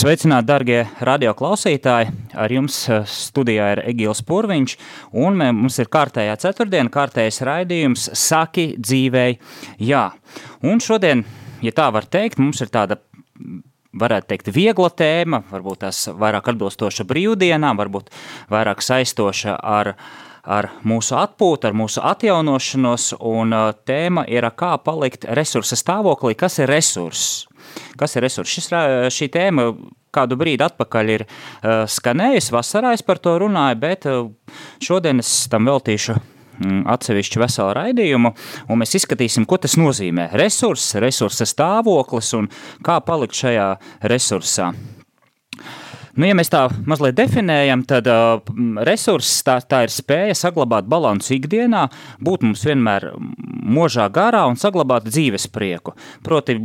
Sveicināti, darbie radioklausītāji! Ar jums eh, studijā ir Egīls Pūraņš, un mums ir kārtējā ceturtdiena, kārtējais raidījums Saki dzīvei, jā. Un šodien, ja tā var teikt, mums ir tāda varētu teikt, viegla tēma, varbūt tās vairāk atbilstoša brīvdienām, varbūt vairāk saistoša ar, ar mūsu atpūtu, ar mūsu atjaunošanos, un eh, tēma ir, kā palikt resursa stāvoklī, kas ir resurss. Kas ir resursi? Šis, šī tēma kādu brīdi atpakaļ ir uh, skanējusi, vasarā es par to runāju, bet uh, šodien es tam veltīšu mm, atsevišķu veselu raidījumu, un mēs izskatīsim, ko tas nozīmē. Resurss, resursa stāvoklis un kā palikt šajā resursā. Nu, ja mēs tā mazliet definējam, tad uh, resurss tā, tā ir spēja saglabāt balansu ikdienā, būt mums vienmēr možā garā un saglabāt dzīves prieku. Proti,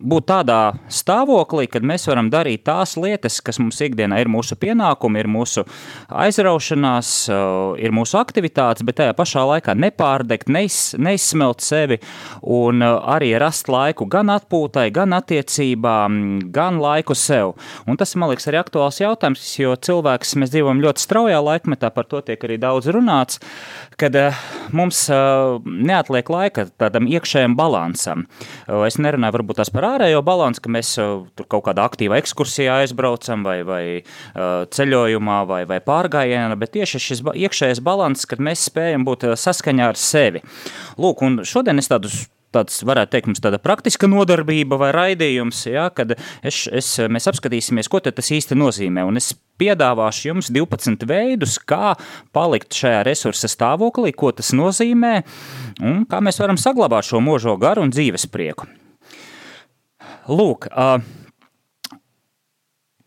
būt tādā stāvoklī, kad mēs varam darīt tās lietas, kas mums ikdienā ir mūsu pienākumi, ir mūsu aizraušanās, eh, ir mūsu aktivitātes, bet tajā pašā laikā nepārdegt, neiz, neizsmelt sevi un eh, arī rast laiku gan atpūtai, gan attiecībām, gan laiku sev. Un tas, man liekas, arī aktuāls jautājums, jo cilvēks, mēs dzīvojam ļoti straujā laikmetā, par to tiek arī daudz runāts, kad eh, mums neatliek laika tādam iekšējam balansam. Es nerunāju varbūt tās par ārējo balansu, ka mēs uh, tur kaut kādā aktīvā ekskursijā aizbraucam vai, vai uh, ceļojumā vai, vai pārgājienā, bet tieši šis iekšējais balans, kad mēs spējam būt uh, saskaņā ar sevi. Lūk, un šodien es tādus tāds, varētu teikt, mums tāda praktiska nodarbība vai raidījums, ja, kad es, es, mēs apskatīsimies, ko tas īsti nozīmē. Un es piedāvāšu jums 12 veidus, kā palikt šajā resursa stāvoklī, ko tas nozīmē un kā mēs varam saglabāt šo mūžo garu un dzīves prieku. Lūk,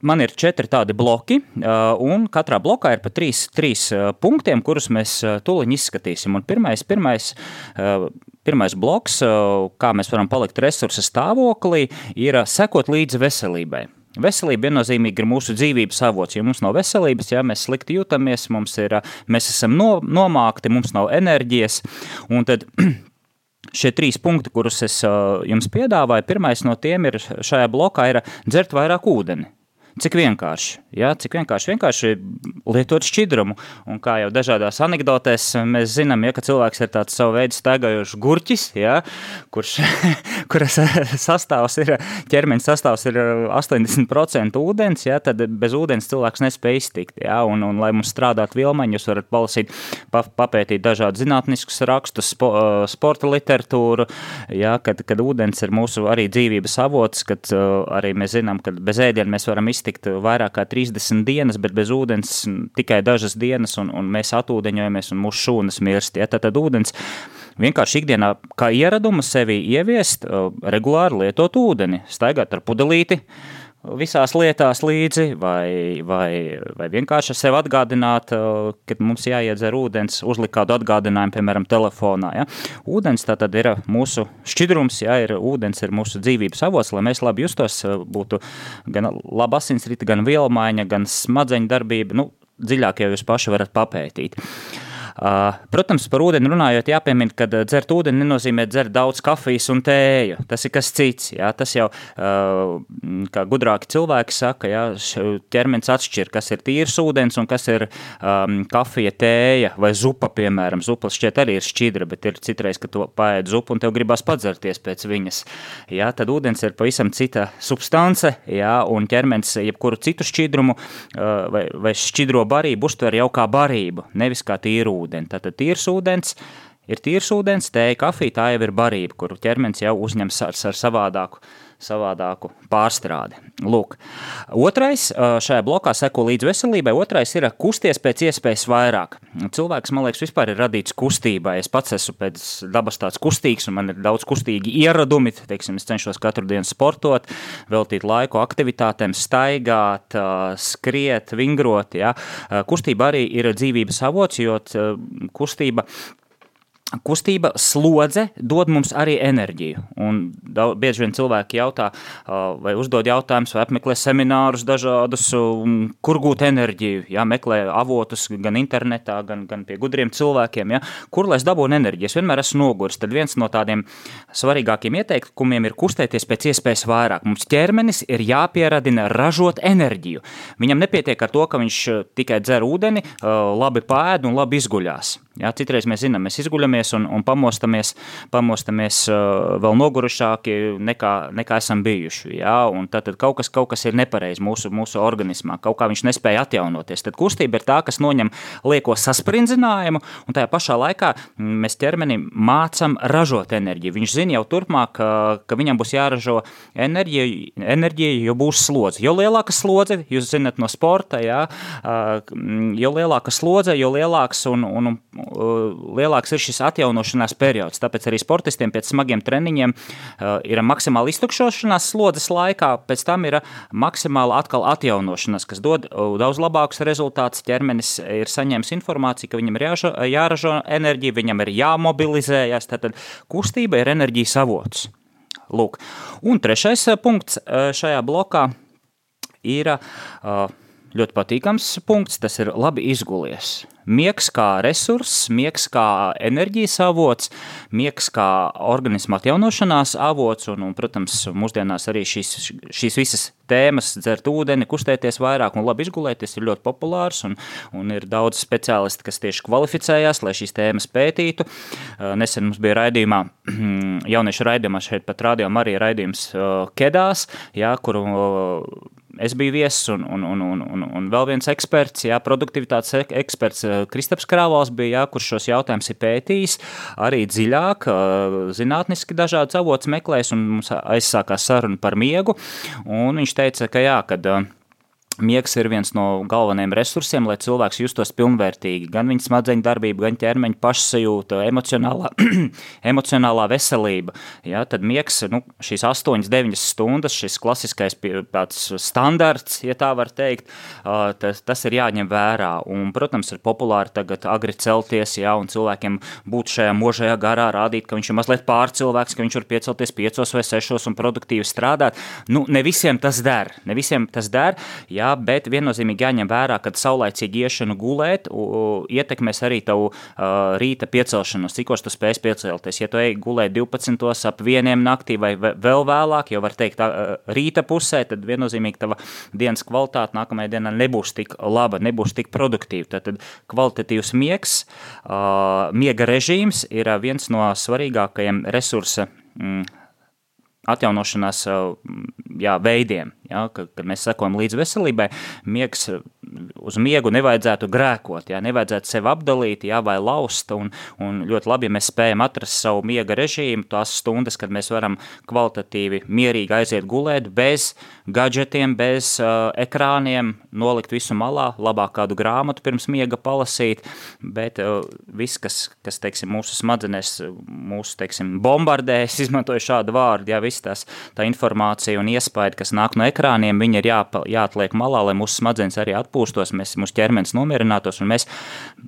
Man ir četri tādi bloki, un katrā blokā ir pa trīs, trīs punktiem, kurus mēs tūlīt izskatīsim. Un pirmais, pirmais, pirmais bloks, kā mēs varam palikt resursa stāvoklī, ir sekot līdzi veselībai. Veselība viennozīmīgi ir mūsu dzīvības avots. Ja mums nav veselības, ja mēs slikti jūtamies, mums ir, mēs esam no, nomākti, mums nav enerģijas, un tad Šie trīs punkti, kurus es uh, jums piedāvāju, pirmais no tiem ir šajā blokā ir dzert vairāk ūdeni. Cik vienkārši, ja? cik vienkārši, vienkārši lietot šķidrumu. Un kā jau dažādās anekdotēs mēs zinām, ja, ka cilvēks ir tāds savu veidu staigājošs gurķis, ja, kurš, kuras sastāvs ir, ķermeņa sastāvs ir 80% ūdens, ja, tad bez ūdens cilvēks nespēj iztikt. Ja, un, un, lai mums strādātu vilmaņi, jūs varat palasīt, pa, papētīt dažādus zinātniskus rakstus, spo, sporta literatūru, ja, kad, kad ūdens ir mūsu arī dzīvības avots, kad arī mēs zinām, ka bez ēdiena mēs varam iztikt iztikt vairāk kā 30 dienas, bet bez ūdens tikai dažas dienas, un, un mēs atūdeņojamies, un mūsu šūnas mirst. Ja? Tad, ūdens vienkārši ikdienā kā ieradumu sevi ieviest, regulāri lietot ūdeni, staigāt ar pudelīti, visās lietās līdzi, vai, vai, vai vienkārši sev atgādināt, ka mums jāiedzer ūdens, uzlikt kādu atgādinājumu, piemēram, telefonā. Ja? Ūdens tā tad ir mūsu šķidrums, ja ir ūdens ir mūsu dzīvības avots, lai mēs labi justos, būtu gan laba asinsrita, gan vielmaiņa, gan smadzeņu darbība, nu, dziļāk jau jūs paši varat papētīt. Uh, Protams, par ūdeni runājot, jāpiemina, ka dzert ūdeni nenozīmē dzert daudz kafijas un tēju. Tas ir kas cits. Jā. Tas jau, kā gudrāki cilvēki saka, jā, ķermenis atšķir, kas ir tīrs ūdens un kas ir um, kafija, tēja vai zupa, piemēram. Zupa šķiet arī ir šķidra, bet ir citreiz, ka tu paēd zupu un tev gribās padzerties pēc viņas. Jā, tad ūdens ir pavisam cita substance, jā, un ķermenis jebkuru citu šķidrumu vai, vai šķidro barību uztver jau kā barību, nevis kā tīru ūdeni ūdeni. Tātad tīrs ūdens ir tīrs ūdens, tēja, kafija, tā jau ir barība, kuru ķermenis jau uzņems ar, ar savādāku, savādāku pārstrādi. Lūk. Otrais šajā blokā seko līdz veselībai, otrais ir kusties pēc iespējas vairāk. Cilvēks, man liekas, vispār ir radīts kustībai. Es pats esmu pēc dabas tāds kustīgs, un man ir daudz kustīgi ieradumi. Teiksim, es cenšos katru dienu sportot, veltīt laiku aktivitātēm, staigāt, skriet, vingrot. Ja. Kustība arī ir dzīvības avots, jo kustība Kustība, slodze dod mums arī enerģiju. Un daudz, bieži vien cilvēki jautā, vai uzdod jautājumus, vai apmeklē seminārus dažādus, kur gūt enerģiju. Jā, meklē avotus gan internetā, gan, gan pie gudriem cilvēkiem. Jā. Kur lai es dabūnu enerģiju? Es vienmēr esmu noguris. Tad viens no tādiem svarīgākiem ieteikumiem ir kustēties pēc iespējas vairāk. Mums ķermenis ir jāpieradina ražot enerģiju. Viņam nepietiek ar to, ka viņš tikai dzer ūdeni, labi pēd un labi izguļās. Jā, citreiz mēs zinām, mēs izguļamies un, un pamostamies, pamostamies uh, vēl nogurušāki nekā, nekā esam bijuši. Jā, tad, tad kaut, kas, kaut kas ir nepareizi mūsu, mūsu organismā, kaut kā viņš nespēja atjaunoties. Tad kustība ir tā, kas noņem lieko sasprindzinājumu, un tajā pašā laikā mēs ķermenim mācam ražot enerģiju. Viņš zina jau turpmāk, ka, ka viņam būs jāražo enerģija, enerģija, jo būs slodze. Jo lielāka slodze, jūs zinat no sporta, jā, uh, jo lielāka slodze, jo lielāks un, un, un lielāks ir šis atjaunošanās periods. Tāpēc arī sportistiem pēc smagiem treniņiem ir maksimāla iztukšošanās slodzes laikā, pēc tam ir maksimāla atkal atjaunošanās, kas dod daudz labākus rezultātus. Ķermenis ir saņēmis informāciju, ka viņam ir jāžo, jāražo enerģija, viņam ir jāmobilizējas. Tad kustība ir enerģijas avots. Lūk. Un trešais punkts šajā blokā ir ļoti patīkams punkts, tas ir labi izgulies. Miegs kā resurss, miegs kā enerģijas avots, miegs kā organisma atjaunošanās avots, un, un protams, mūsdienās arī šīs, šīs visas tēmas, dzert ūdeni, kustēties vairāk un labi izgulēties, ir ļoti populārs, un, un ir daudz speciālisti, kas tieši kvalificējās, lai šīs tēmas pētītu. Nesen mums bija raidījumā, jauniešu raidījumā šeit pat rādījām arī raidījums Kedās, jā, kuru es biju viesis un, un, un, un, un, un vēl viens eksperts, jā, produktivitātes eksperts eh, Kristaps Krāvals bija, jā, kurš šos jautājumus ir pētījis. Arī dziļāk, eh, zinātniski dažādas avots meklējis un mums aizsākās saruna par miegu, un viņš teica, ka jā, kad uh, Miegs ir viens no galvenajiem resursiem, lai cilvēks justos pilnvērtīgi. Gan viņa smadzeņu darbība, gan ķermeņa pašsajūta, emocionālā, emocionālā veselība. Ja, tad miegs, nu, šīs 8-9 stundas, šis klasiskais standarts, ja tā var teikt, tas, tas ir jāņem vērā. Un, protams, ir populāri tagad agri celties, ja, un cilvēkiem būt šajā možajā garā, rādīt, ka viņš ir mazliet pārcilvēks, ka viņš var piecelties 5 vai 6 un produktīvi strādāt. Nu, ne visiem tas der, ne visiem tas der. Ja, jā, bet viennozīmīgi jāņem vērā, ka saulaicīgi iešana gulēt u, ietekmēs arī tavu uh, rīta piecelšanos, cikos tu spēsi piecelties. Ja tu ej gulēt 12. ap vieniem naktī vai vēl vēlāk, jau var teikt uh, rīta pusē, tad viennozīmīgi tava dienas kvalitāte nākamajā dienā nebūs tik laba, nebūs tik produktīva. Tad, tad kvalitatīvs miegs, uh, miega režīms ir viens no svarīgākajiem resursa mm, atjaunošanās jā, veidiem. Ja, kad, kad mēs sekojam līdz veselībai, miegs, uz miegu nevajadzētu grēkot, ja, nevajadzētu sevi apdalīt ja, vai laust. Un, un ļoti labi, ja mēs spējam atrast savu miega režīmu, tās stundas, kad mēs varam kvalitatīvi, mierīgi aiziet gulēt, bez gadgetiem, bez uh, ekrāniem, nolikt visu malā, labāk kādu grāmatu pirms miega palasīt. Bet uh, viss, kas, kas teiksim, mūsu smadzenēs, mūsu teiksim, bombardē, es izmantoju šādu vārdu, ja viss tās, tā informācija un iespēja, kas nāk no ekrāna, ekrāniem, viņi ir jāpa, jāatliek malā, lai mūsu smadzenes arī atpūstos, mēs, mūsu ķermenis nomierinātos un mēs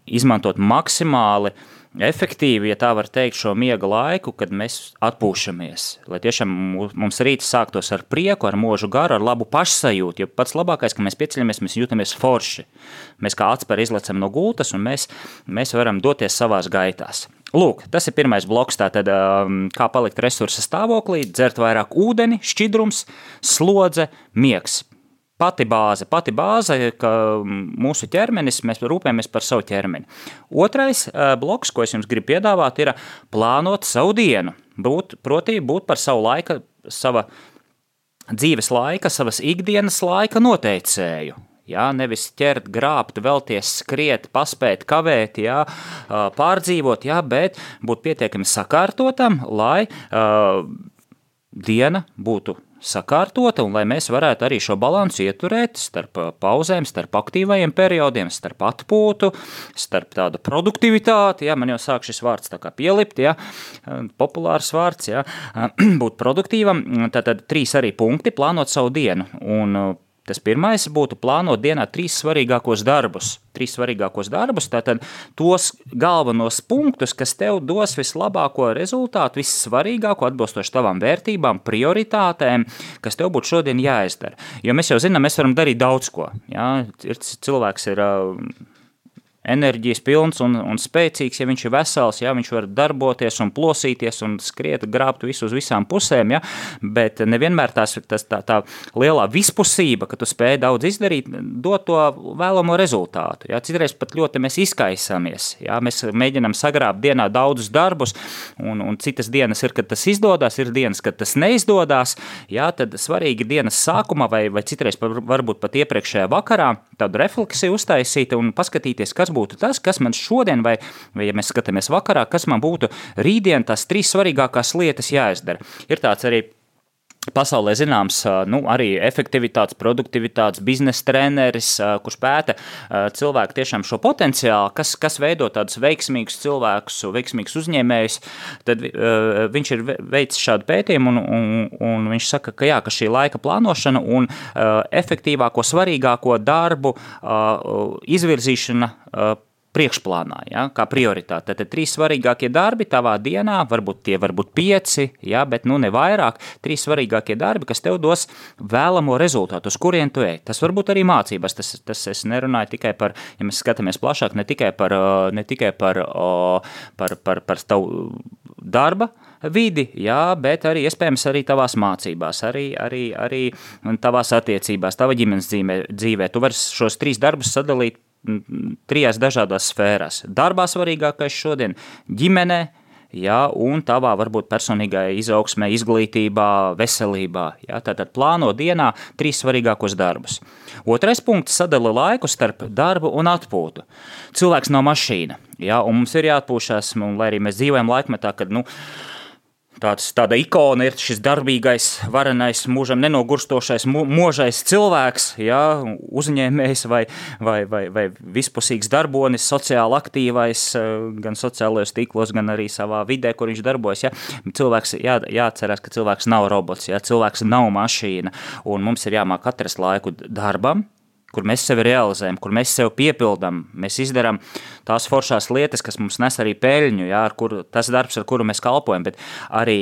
izmantot maksimāli efektīvi, ja tā var teikt, šo miega laiku, kad mēs atpūšamies. Lai tiešām mums rīts sāktos ar prieku, ar mūžu garu, ar labu pašsajūtu. Jo pats labākais, ka mēs pieceļamies, mēs jūtamies forši. Mēs kā atspēri izlecam no gultas un mēs, mēs varam doties savās gaitās. Lūk, tas ir pirmais bloks. Tātad, um, kā palikt resursa stāvoklī, dzert vairāk ūdeni, šķidrums, slodze, miegs. Pati bāze, pati bāze, ka mūsu ķermenis, mēs rūpējamies par savu ķermeni. Otrais uh, bloks, ko es jums gribu piedāvāt, ir plānot savu dienu. Būt, proti, būt par savu laika, sava dzīves laika, savas ikdienas laika noteicēju. Jā, nevis ķert, grābt, vēlties, skriet, paspēt, kavēt, jā, pārdzīvot, jā, bet būt pietiekami sakārtotam, lai uh, diena būtu sakārtota un lai mēs varētu arī šo balansu ieturēt starp pauzēm, starp aktīvajiem periodiem, starp atpūtu, starp tādu produktivitāti. Ja, man jau sāk šis vārds tā kā pielipt, ja, populārs vārds, ja, būt produktīvam. Tātad trīs arī punkti plānot savu dienu. Un Tas pirmais būtu plānot dienā trīs svarīgākos darbus. Trīs svarīgākos darbus, tātad tos galvenos punktus, kas tev dos vislabāko rezultātu, vissvarīgāko, atbilstoši tavām vērtībām, prioritātēm, kas tev būtu šodien jāizdara. Jo mēs jau zinām, mēs varam darīt daudz ko. Ja? Ir, cilvēks ir enerģijas pilns un, un spēcīgs, ja viņš ir vesels, ja viņš var darboties un plosīties un skriet, grābt visu uz visām pusēm, ja, bet nevienmēr tās, tas, tā, tā lielā vispusība, ka tu spēj daudz izdarīt, dod to vēlamo rezultātu. Ja. Citreiz pat ļoti mēs izkaisāmies, ja. mēs mēģinam sagrābt dienā daudzus darbus, un, un citas dienas ir, kad tas izdodas, ir dienas, kad tas neizdodas, ja, tad svarīgi dienas sākumā vai, vai citreiz varbūt pat iepriekšējā vakarā tādu refleksiju uztaisīt un paskatīties, kas būs būtu tas, kas man šodien, vai, vai ja mēs skatāmies vakarā, kas man būtu rītdien tās trīs svarīgākās lietas jāizdara. Ir tāds arī Pasaulē zināms, nu, arī efektivitātes, produktivitātes, biznesa treneris, kurš pēta cilvēku tiešām šo potenciālu, kas, kas veido tādus veiksmīgus cilvēkus, veiksmīgus uzņēmējus. Tad viņš ir veicis šādu pētījumu, un, un, un viņš saka, ka, jā, ka šī laika plānošana un efektīvāko, svarīgāko darbu izvirzīšana priekšplānā, ja, kā prioritāte. Tad trīs svarīgākie darbi tavā dienā, varbūt tie var būt pieci, ja, bet nu ne vairāk. Trīs svarīgākie darbi, kas tev dos vēlamo rezultātu, uz kurien tu ej. Tas var būt arī mācības. Tas, tas es nerunāju tikai par, ja mēs skatāmies plašāk, ne tikai par, ne tikai par, par, par, par tavu darba vidi, jā, bet arī iespējams arī tavās mācībās, arī, arī, arī tavās attiecībās, tava ģimenes dzīvē. dzīvē. Tu vari šos trīs darbus sadalīt trijās dažādās sfērās. Darbā svarīgākais šodien - ģimenē, ja, un tavā varbūt personīgajā izaugsmē, izglītībā, veselībā. Ja, tātad plāno dienā trīs svarīgākos darbus. Otrais punkts - sadala laiku starp darbu un atpūtu. Cilvēks nav mašīna, ja, un mums ir jāatpūšas, un lai arī mēs dzīvojam laikmetā, kad, nu, Tāds, tāda ikona ir šis darbīgais, varenais, mūžam nenogurstošais, mūžais cilvēks, ja, uzņēmējs vai, vai, vai, vai vispusīgs darbonis, sociāli aktīvais, eh, gan sociālajos tīklos, gan arī savā vidē, kur viņš darbojas. Ja. Cilvēks jā, jāatcerās, ka cilvēks nav robots, ja, cilvēks nav mašīna, un mums ir jāmāk atrast laiku darbam, kur mēs sevi realizējam, kur mēs sevi piepildām, mēs izdarām tās foršās lietas, kas mums nes arī peļņu, jā, kur, tas darbs, ar kuru mēs kalpojam, bet arī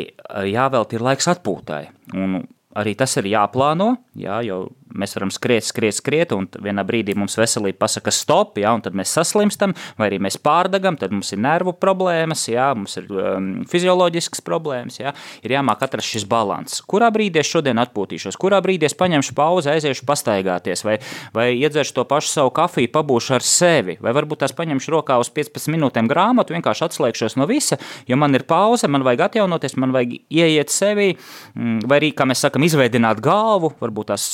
jāvelta ir laiks atpūtai. Un arī tas ir jāplāno, jā, jo mēs varam skriet, skriet, skriet, un vienā brīdī mums veselība pasaka stop, jā, un tad mēs saslimstam, vai arī mēs pārdagam, tad mums ir nervu problēmas, jā, mums ir um, fizioloģiskas problēmas, jā, ir jāmāk atrast šis balans. Kurā brīdī es šodien atpūtīšos, kurā brīdī es paņemšu pauzi, aiziešu pastaigāties, vai, vai iedzeršu to pašu savu kafiju, pabūšu ar sevi, vai varbūt tās paņemšu rokā uz 15 minūtēm grāmatu, vienkārši atslēgšos no visa, jo man ir pauze, man vajag atjaunoties, man vajag ieiet sevi, mm, vai arī, kā mēs sakam, izveidināt galvu, varbūt tās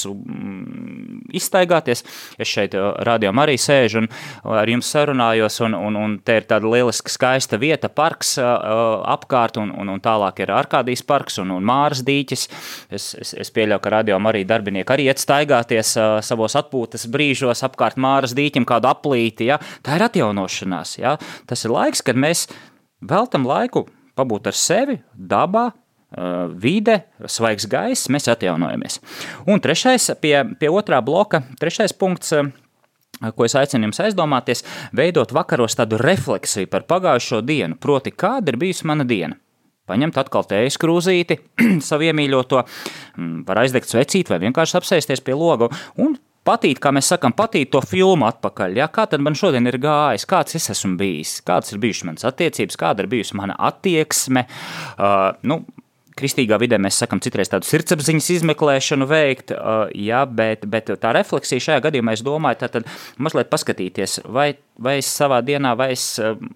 izstaigāties. Es šeit uh, rādījumā arī sēžu un ar jums sarunājos, un, un, un te ir tāda lieliska, skaista vieta, parks uh, uh, apkārt, un, un, un tālāk ir Arkādijas parks un, un Māras dīķis. Es, es, es pieļauju, ka rādījumā arī darbinieki arī iet staigāties savos atpūtas brīžos apkārt Māras dīķim, kādu aplīti. Ja? Tā ir atjaunošanās. Ja? Tas ir laiks, kad mēs veltam laiku pabūt ar sevi, dabā, vide, svaigs gaiss, mēs atjaunojamies. Un trešais, pie, pie otrā bloka, trešais punkts. Ko es aicinu jums aizdomāties, veidot vakaros tādu refleksiju par pagājušo dienu, proti, kāda ir bijusi mana diena. Paņemt atkal tējas krūzīti, savu iemīļoto, var aizdegt svecīt vai vienkārši apsēsties pie loga un patīt, kā mēs sakām, patīt to filmu atpakaļ. Ja? Kā tad man šodien ir gājis, kāds es esmu bijis, kādas ir bijušas manas attiecības, kāda ir bijusi mana attieksme. Uh, nu, kristīgā vidē mēs sakām, citreiz tādu sirdsapziņas izmeklēšanu veikt, jā, bet, bet tā refleksija šajā gadījumā, es domāju, tad mazliet paskatīties, vai, vai es savā dienā, vai, es,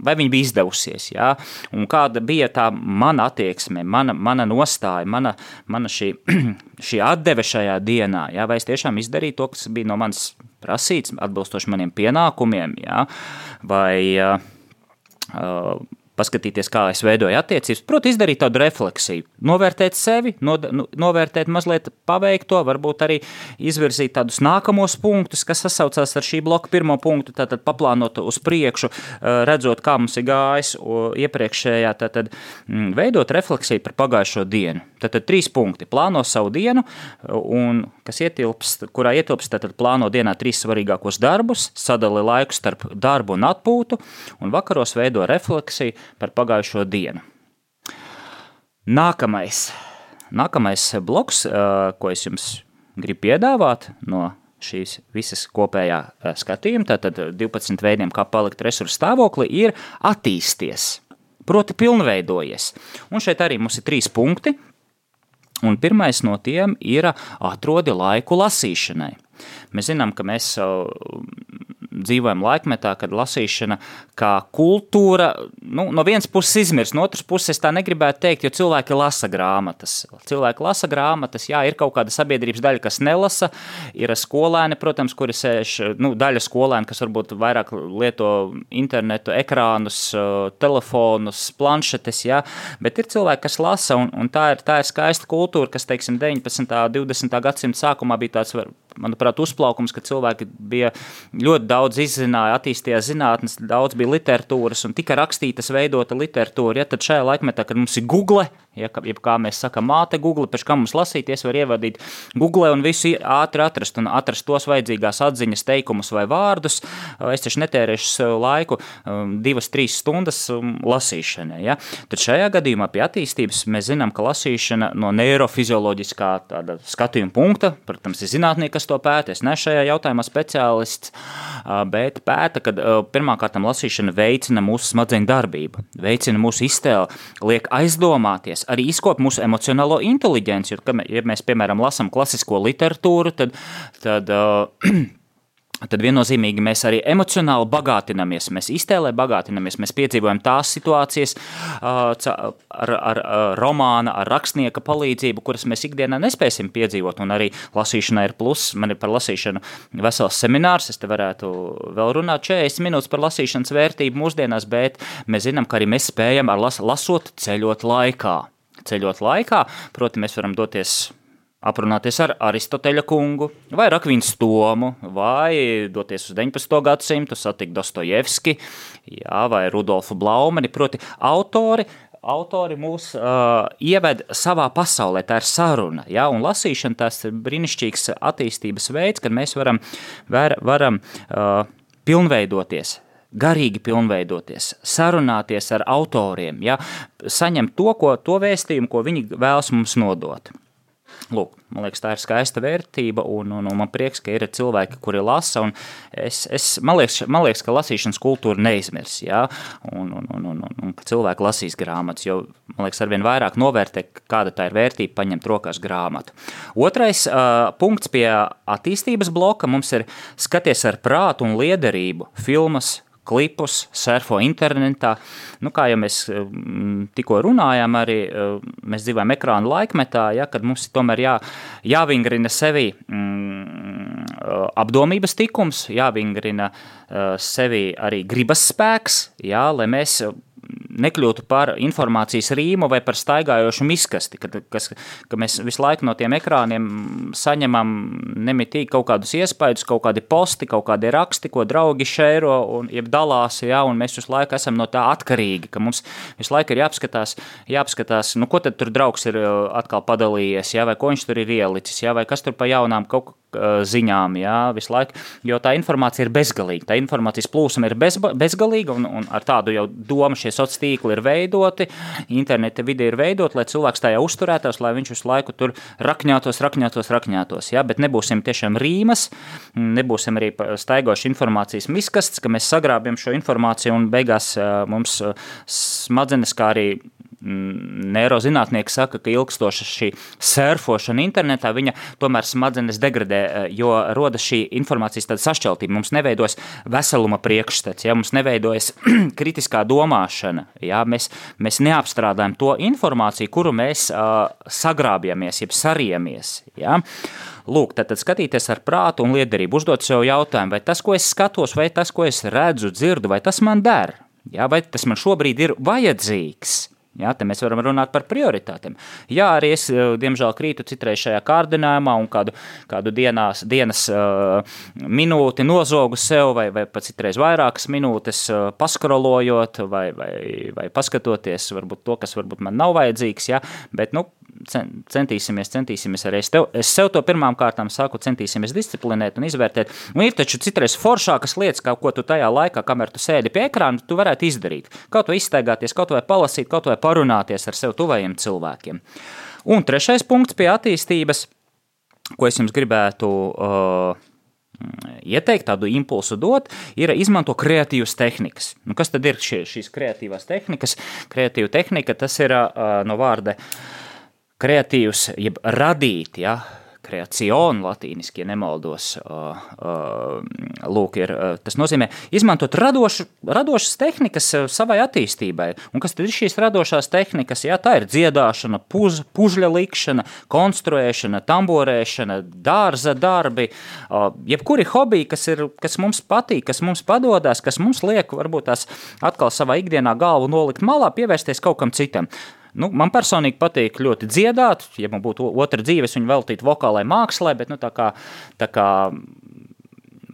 vai viņa bija izdevusies, jā, un kāda bija tā mana attieksme, mana, mana nostāja, mana, mana šī, šī atdeve šajā dienā, jā, vai es tiešām izdarīju to, kas bija no manis prasīts, atbilstoši maniem pienākumiem, jā, vai uh, paskatīties, kā es veidoju attiecības, proti, izdarīt tādu refleksiju, novērtēt sevi, no, nu, novērtēt mazliet paveikto, varbūt arī izvirzīt tādus nākamos punktus, kas sasaucās ar šī bloka pirmo punktu, tātad paplānot uz priekšu, redzot, kā mums ir gājis iepriekšējā, tātad mm, veidot refleksiju par pagājušo dienu. Tātad trīs punkti - plāno savu dienu, un kas ietilpst, kurā ietilpst, tātad plāno dienā trīs svarīgākos darbus, sadali laiku starp darbu un atpūtu, un vakaros veido refleksiju par pagājušo dienu. Nākamais, nākamais bloks, ko es jums gribu piedāvāt no šīs visas kopējā skatījuma, tātad 12 veidiem, kā palikt resursu stāvokli, ir attīsties, proti pilnveidojies. Un šeit arī mums ir trīs punkti, un pirmais no tiem ir atrodi laiku lasīšanai. Mēs zinām, ka mēs dzīvojam laikmetā, kad lasīšana kā kultūra nu, no vienas puses izmirst, no otras puses tā negribētu teikt, jo cilvēki lasa grāmatas. Cilvēki lasa grāmatas, jā, ir kaut kāda sabiedrības daļa, kas nelasa, ir skolēni, protams, kuri sēž, nu, daļa skolēni, kas varbūt vairāk lieto internetu, ekrānus, telefonus, planšetes, jā, bet ir cilvēki, kas lasa, un, un tā, ir, tā ir skaista kultūra, kas, teiksim, 19. un 20. gadsimta sākumā bija tāds, manuprāt, uzplaukums, ka cilvēki bija ļoti daudz izzināja, attīstījās zinātnes, daudz bija literatūras un tika rakstītas, veidota literatūra. Ja, tad šajā laikmetā, kad mums ir Google, Ja, jeb kā mēs sakām, māte Google, pēc kā mums lasīties, var ievadīt Google un visu ātri atrast un atrast tos vajadzīgās atziņas, teikumus vai vārdus. Es taču netērēšu laiku um, divas, trīs stundas um, lasīšanai. Ja? Tad šajā gadījumā pie attīstības mēs zinām, ka lasīšana no neirofizioloģiskā skatījuma punkta, protams, ir zinātnieki, kas to pēta. Es neesmu šajā jautājumā speciālists, bet pēta, ka pirmkārt lasīšana veicina mūsu smadzeņu darbību, veicina mūsu iztēli, liek aizdomāties arī izkop mūsu emocionālo inteligenci. Jo, ja mēs, piemēram, lasām klasisko literatūru, tad, tad tad viennozīmīgi mēs arī emocionāli bagātinamies, mēs iztēlē bagātinamies, mēs piedzīvojam tās situācijas ar, ar romāna, ar rakstnieka palīdzību, kuras mēs ikdienā nespēsim piedzīvot, un arī lasīšanai ir plus, man ir par lasīšanu vesels seminārs, es te varētu vēl runāt 40 minūtes par lasīšanas vērtību mūsdienās, bet mēs zinām, ka arī mēs spējam ar las, lasot ceļot laikā. Ceļot laikā, proti mēs varam doties aprunāties ar Aristoteļa kungu, vai Rakvīnu Tomu, vai doties uz 19. gadsimtu, satikt Dostojevski, jā, vai Rudolfu Blaumeni, proti autori, autori mūs uh, ieved savā pasaulē, tā ir saruna, ja, un lasīšana tas ir brīnišķīgs attīstības veids, kad mēs varam, var, varam uh, pilnveidoties, garīgi pilnveidoties, sarunāties ar autoriem, ja, saņemt to, ko, to vēstījumu, ko viņi vēlas mums nodot. Lūk, man liekas, tā ir skaista vērtība, un, un, un man prieks, ka ir cilvēki, kuri lasa. Es, es, man, liekas, man liekas, ka lasīšanas kultūra neizmirs, ja? un, un, un, un, un, un ka cilvēki lasīs grāmatas, jo man liekas, arvien vairāk novērtē, kāda tā ir vērtība paņemt rokās grāmatu. Otrais uh, punkts pie attīstības bloka mums ir skaties ar prātu un liederību filmas, klipus, surfo internetā. Nu, kā jau mēs mm, tikko runājām, arī eh, mēs dzīvojam ekrāna laikmetā, ja, kad mums tomēr jā, jāvingrina sevi mm, apdomības tikums, jāvingrina uh, sevi arī gribas spēks, jā, lai mēs nekļūtu par informācijas rīmu vai par staigājošu miskasti, kad, kas, ka mēs visu laiku no tiem ekrāniem saņemam nemitīgi kaut kādus iespaidus, kaut kādi posti, kaut kādi raksti, ko draugi šēro un dalās, ja, un mēs visu laiku esam no tā atkarīgi, ka mums visu laiku ir jāapskatās, jāapskatās, nu ko tad tur draugs ir uh, atkal padalījies, ja, vai ko viņš tur ir ielicis, ja, vai kas tur pa jaunām kaut uh, ziņām, jā, visu laiku, jo tā informācija ir bezgalīga, tā informācijas plūsma ir bez, bezgalīga, un, un ar tādu jau domu šie sociālie tīkli ir veidoti, interneta vide ir veidota, lai cilvēks tajā uzturētos, lai viņš visu laiku tur rakņātos, rakņātos, rakņātos. Ja? Bet nebūsim tiešām rīmas, nebūsim arī staigoši informācijas miskastes, ka mēs sagrābjam šo informāciju un beigās mums smadzenes, kā arī neirozinātnieki saka, ka ilgstoša šī surfošana internetā, viņa tomēr smadzenes degradē, eh, jo rodas šī informācijas sašķeltība. Mums neveidojas veseluma priekšstats, ja mums neveidojas kritiskā domāšana, ja mēs, mēs neapstrādājam to informāciju, kuru mēs uh, sagrābjamies, jeb sariemies. Ja. Lūk, tad, tad skatīties ar prātu un liederību, uzdot sev jautājumu, vai tas, ko es skatos, vai tas, ko es redzu, dzirdu, vai tas man der. jā, vai tas man šobrīd ir vajadzīgs. Jā, te mēs varam runāt par prioritātēm. Jā, arī es, eh, diemžēl, krītu citreiz šajā kārdinājumā un kādu, kādu dienās, dienas uh, minūti nozogu sev, vai, vai pat citreiz vairākas minūtes uh, paskrolojot, vai, vai, vai paskatoties varbūt to, kas varbūt man nav vajadzīgs. Jā, bet, nu, centīsimies, centīsimies arī es, tev, es sev to pirmām kārtām saku, centīsimies disciplinēt un izvērtēt. Un ir taču citreiz foršākas lietas, kā ko tu tajā laikā, kamēr tu sēdi pie ekrāna, tu varētu izdarīt. Kaut vai izstaigāties, kaut vai palasīt, kaut vai parunāties ar sev tuvajiem cilvēkiem. Un trešais punkts pie attīstības, ko es jums gribētu uh, ieteikt, tādu impulsu dot, ir izmanto kreatīvas tehnikas. Nu, kas tad ir šie, šīs kreatīvās tehnikas? Kreatīva tehnika tas ir uh, no vārda uh, kreatīvs, jeb radīt, ja, kreacionu latīniski, ja nemaldos, lūk, ir, tas nozīmē izmantot radošu, radošas tehnikas savai attīstībai. Un kas tad ir šīs radošās tehnikas? Jā, tā ir dziedāšana, puz, pužļa likšana, konstruēšana, tamborēšana, dārza darbi, jebkuri hobiji, kas, ir, kas mums patīk, kas mums padodas, kas mums liek varbūt tās atkal savā ikdienā galvu nolikt malā, pievērsties kaut kam citam. Nu, man personīgi patīk ļoti dziedāt, ja man būtu otra dzīve, es viņu veltītu vokālai mākslai, bet nu, tā kā, tā kā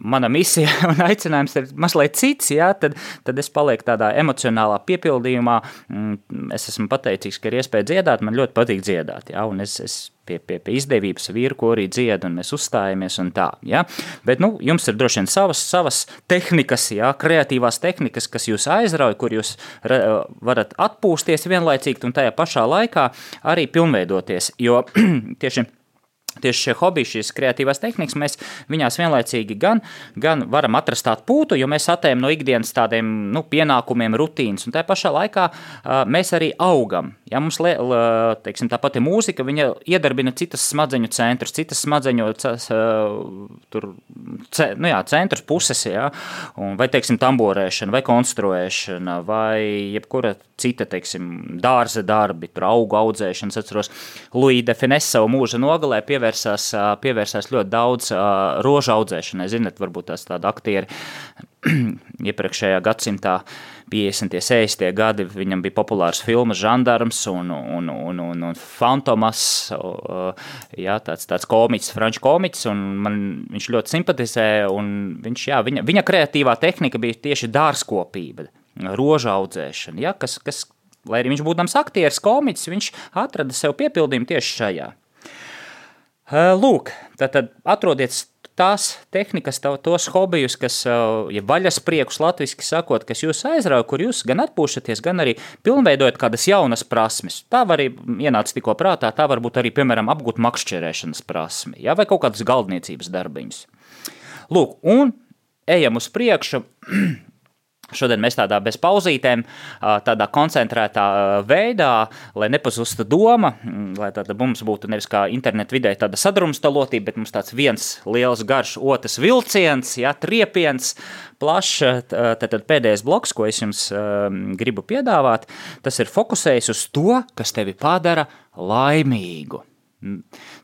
mana misija un aicinājums ir mazliet cits, jā, tad, tad es palieku tādā emocionālā piepildījumā. Mm, es esmu pateicīgs, ka ir iespēja dziedāt, man ļoti patīk dziedāt, jā, un es, es pie, pie, pie izdevības vīru, ko arī dzied, un mēs uzstājamies un tā. Ja? Bet nu, jums ir droši vien savas, savas tehnikas, ja? kreatīvās tehnikas, kas jūs aizrauja, kur jūs varat atpūsties vienlaicīgi un tajā pašā laikā arī pilnveidoties. Jo tieši Tieši šie hobiji, šīs kreatīvās tehnikas, mēs viņās vienlaicīgi gan, gan varam atrast tādu pūtu, jo mēs atējam no ikdienas tādiem nu, pienākumiem, rutīnas, un tā pašā laikā uh, mēs arī augam. Ja mums teiksim, tā pati mūzika, iedarbina citas smadzeņu centrus, citas smadzeņu tur, ce, nu jā, centrus puses, ja? vai teiksim, tamborēšana, vai konstruēšana, vai jebkura cita, teiksim, dārza darbi, tur augu audzēšana. Es atceros, Luīda Defines savu mūža nogalē pievērsās, pievērsās ļoti daudz rožu audzēšanai. Zinat, varbūt tās tādi aktieri iepriekšējā gadsimtā 50. 60. gadi viņam bija populārs filmas Žandarms un, un, un, un, un Fantomas, jā, tāds, tāds komiķis, franču komiķis, un man viņš ļoti simpatizē, un viņš, jā, viņa, viņa kreatīvā tehnika bija tieši dārzkopība, roža audzēšana, jā, kas, kas, lai arī viņš būdams aktieris, komiķis, viņš atrada sev piepildījumu tieši šajā. Lūk, tad, tad atrodiet tās tehnikas, tos hobijus, kas, ja vaļas priekus latviski sakot, kas jūs aizrauja, kur jūs gan atpūšaties, gan arī pilnveidojat kādas jaunas prasmes. Tā var arī ienāca tikko prātā, tā var būt arī, piemēram, apgūt makšķerēšanas prasmi, ja, vai kaut kādas galdniecības darbiņas. Lūk, un ejam uz priekšu. Šodien mēs tādā bez pauzītēm, tādā koncentrētā veidā, lai nepazustu doma, lai tāda mums būtu nevis kā internetu vidē tāda sadrumstalotība, bet mums tāds viens liels garš otrs vilciens, jā, triepiens, plašs. Tad pēdējais bloks, ko es jums gribu piedāvāt, tas ir fokusējis uz to, kas tevi padara laimīgu.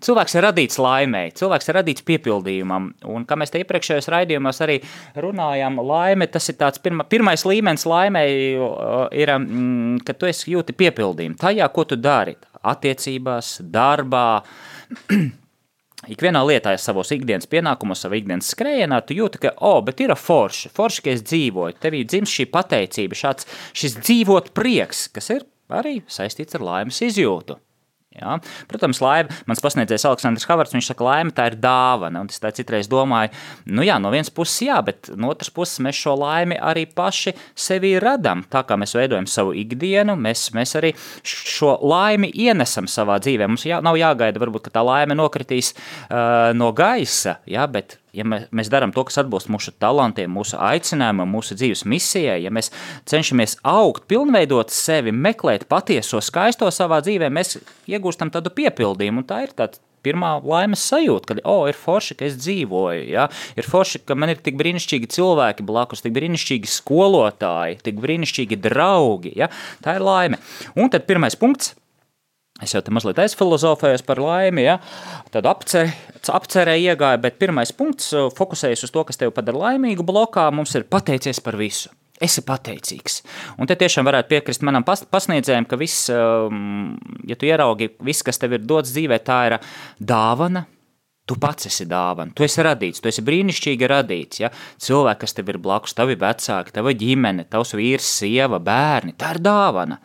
Cilvēks ir radīts laimēji, cilvēks ir radīts piepildījumam, un kā mēs te iepriekšējos raidījumos arī runājām, laime, tas ir tāds pirma, pirmais līmenis laimēji, ir, mm, ka tu esi jūti piepildījumu tajā, ko tu dari, attiecībās, darbā, ikvienā lietā, savos ikdienas pienākumos, savā ikdienas skrējienā, tu jūti, ka, oh, bet ir forši, forši, ka es dzīvoju, tevī dzimst šī pateicība, šāds, šis dzīvot prieks, kas ir arī saistīts ar laimes izjūtu. Ja? Protams, laime, mans pasniedzējs Aleksandrs Havards, viņš saka, laime tā ir dāvana. Un es tā citreiz domāju, nu jā, no vienas puses jā, bet no otras puses mēs šo laimi arī paši sevī radam. Tā kā mēs veidojam savu ikdienu, mēs, mēs arī šo laimi ienesam savā dzīvē. Mums jā, nav jāgaida, varbūt, tā laime nokritīs uh, no gaisa, ja? bet ja mēs darām to, kas atbilst mūsu talantiem, mūsu aicinājumam, mūsu dzīves misijai, ja mēs cenšamies augt, pilnveidot sevi, meklēt patieso skaisto savā dzīvē, mēs iegūstam tādu piepildījumu. Tā ir tāda pirmā laimes sajūta, ka, oh, ir forši, ka es dzīvoju, ja? ir forši, ka man ir tik brīnišķīgi cilvēki blakus, tik brīnišķīgi skolotāji, tik brīnišķīgi draugi. Ja? Tā ir laime. Un tad pirmais punkts Es jau te mazliet aizfilozofēju par laimi, ja? tad apcer, apcerē iegāju, bet pirmais punkts, uh, fokusējas uz to, kas tevi padara laimīgu blokā, mums ir pateicies par visu. Esi pateicīgs. Un te tiešām varētu piekrist manam pasniedzējiem, ka viss, um, ja tu ieraugi, viss, kas tev ir dots dzīvē, tā ir dāvana, Tu pats esi dāvana, tu esi radīts, tu esi brīnišķīgi radīts. Ja? Cilvēki, kas tev ir blakus, tavi vecāki, tava ģimene, tavs vīrs, sieva, bērni, tā ir dāvana.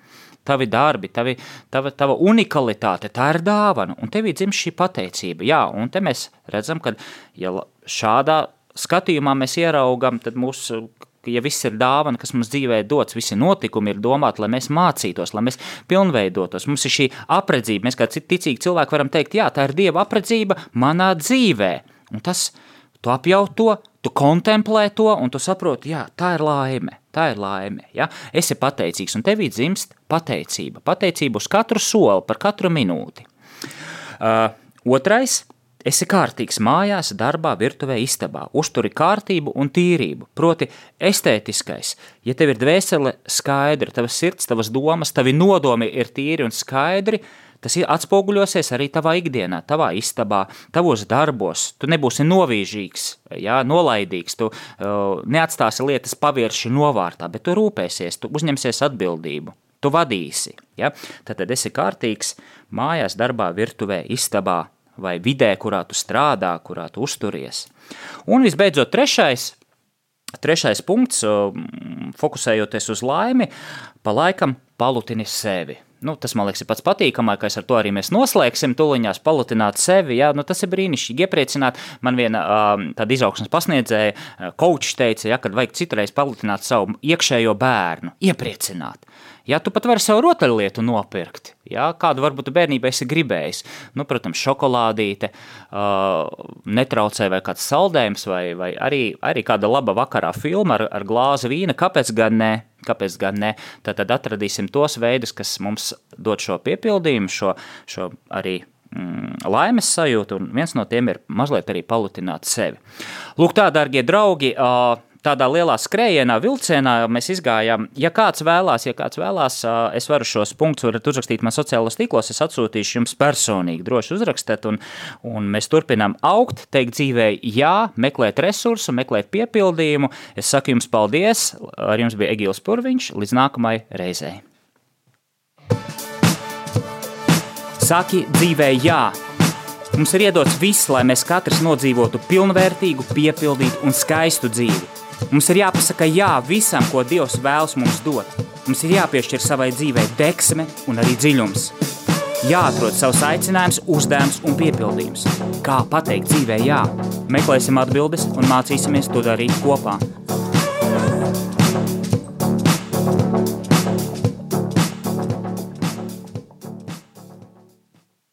Tavi darbi, tavi, tava, tava unikalitāte, tā ir dāvana, un tev ir dzimta šī pateicība. Jā, un te mēs redzam, ka ja šādā skatījumā mēs ieraugam, tad mūsu ja viss ir dāvana, kas mums dzīvē dots, visi notikumi ir domāti, lai mēs mācītos, lai mēs pilnveidotos. Mums ir šī apredzība, mēs kā ticīgi cilvēki varam teikt, jā, tā ir Dieva apredzība manā dzīvē. Un tas, tu apjaut to, tu kontemplē to, un tu saproti, jā, tā ir laime. Tā ir laime. Ja? Esi pateicīgs, un tevī dzimst pateicība. Pateicība uz katru soli, par katru minūti. Uh, otrais Esi kārtīgs mājās, darbā, virtuvē, istabā, uzturi kārtību un tīrību, proti, estētiskais. Ja tev ir dvēsele skaidra, tavas sirds, tavas domas, tavi nodomi ir tīri un skaidri, tas atspoguļosies arī tavā ikdienā, tavā istabā, tavos darbos. Tu nebūsi novīžīgs, jā, nolaidīgs, tu uh, neatstāsi lietas pavirši novārtā, bet tu rūpēsies, tu uzņemsies atbildību. Tu vadīsi. Ja? Tad, tad esi kārtīgs mājās, darbā, virtuvē, istabā, vai vidē, kurā tu strādā, kurā tu uzturies. Un visbeidzot, trešais, trešais punkts, fokusējoties uz laimi, pa laikam palutini sevi. Nu, tas man liekas, ir pats patīkamākais. Ar to arī mēs noslēgsim. Tuliņās palutināt sevi. Jā, nu, tas ir brīnišķīgi. Iepriecināt. Man viena tāda izaugsmes pasniedzēja, kočs teica, ja, kad vajag citreiz palutināt savu iekšējo bērnu. Iepriecināt. Ja tu pat vari sev rotaļlietu nopirkt, ja, kādu varbūt bērnībā esi gribējis, nu, protams, šokolādīte, uh, netraucē vai kāds saldējums, vai, vai arī, arī kāda laba vakarā filma ar, ar glāzi vīna, kāpēc gan ne? Kāpēc gan ne? Tad, tad atradīsim tos veidus, kas mums dod šo piepildījumu, šo, šo arī mm, laimes sajūtu, un viens no tiem ir mazliet arī palutināt sevi. Lūk, tā, darbie draugi, uh, tādā lielā skrējienā, vilcienā mēs izgājām. Ja kāds vēlās, ja kāds vēlās, es varu šos punktus uzrakstīt man sociālajos tīklos, es atsūtīšu jums personīgi, droši uzrakstīt, un, un mēs turpinām augt, teikt dzīvē jā, meklēt resursu, meklēt piepildījumu. Es saku jums paldies, ar jums bija Egīls Purviņš, līdz nākamajai reizei. Saki dzīvē jā! Mums ir iedots viss, lai mēs katrs nodzīvotu pilnvērtīgu, piepildītu un skaistu dzīvi. Mums ir jāpasaka jā visam, ko Dievs vēlas mums dot. Mums ir jāpiešķir savai dzīvei deksme un arī dziļums. Jāatrod savs aicinājums, uzdevums un piepildījums. Kā pateikt dzīvē jā? Meklēsim atbildes un mācīsimies to darīt kopā.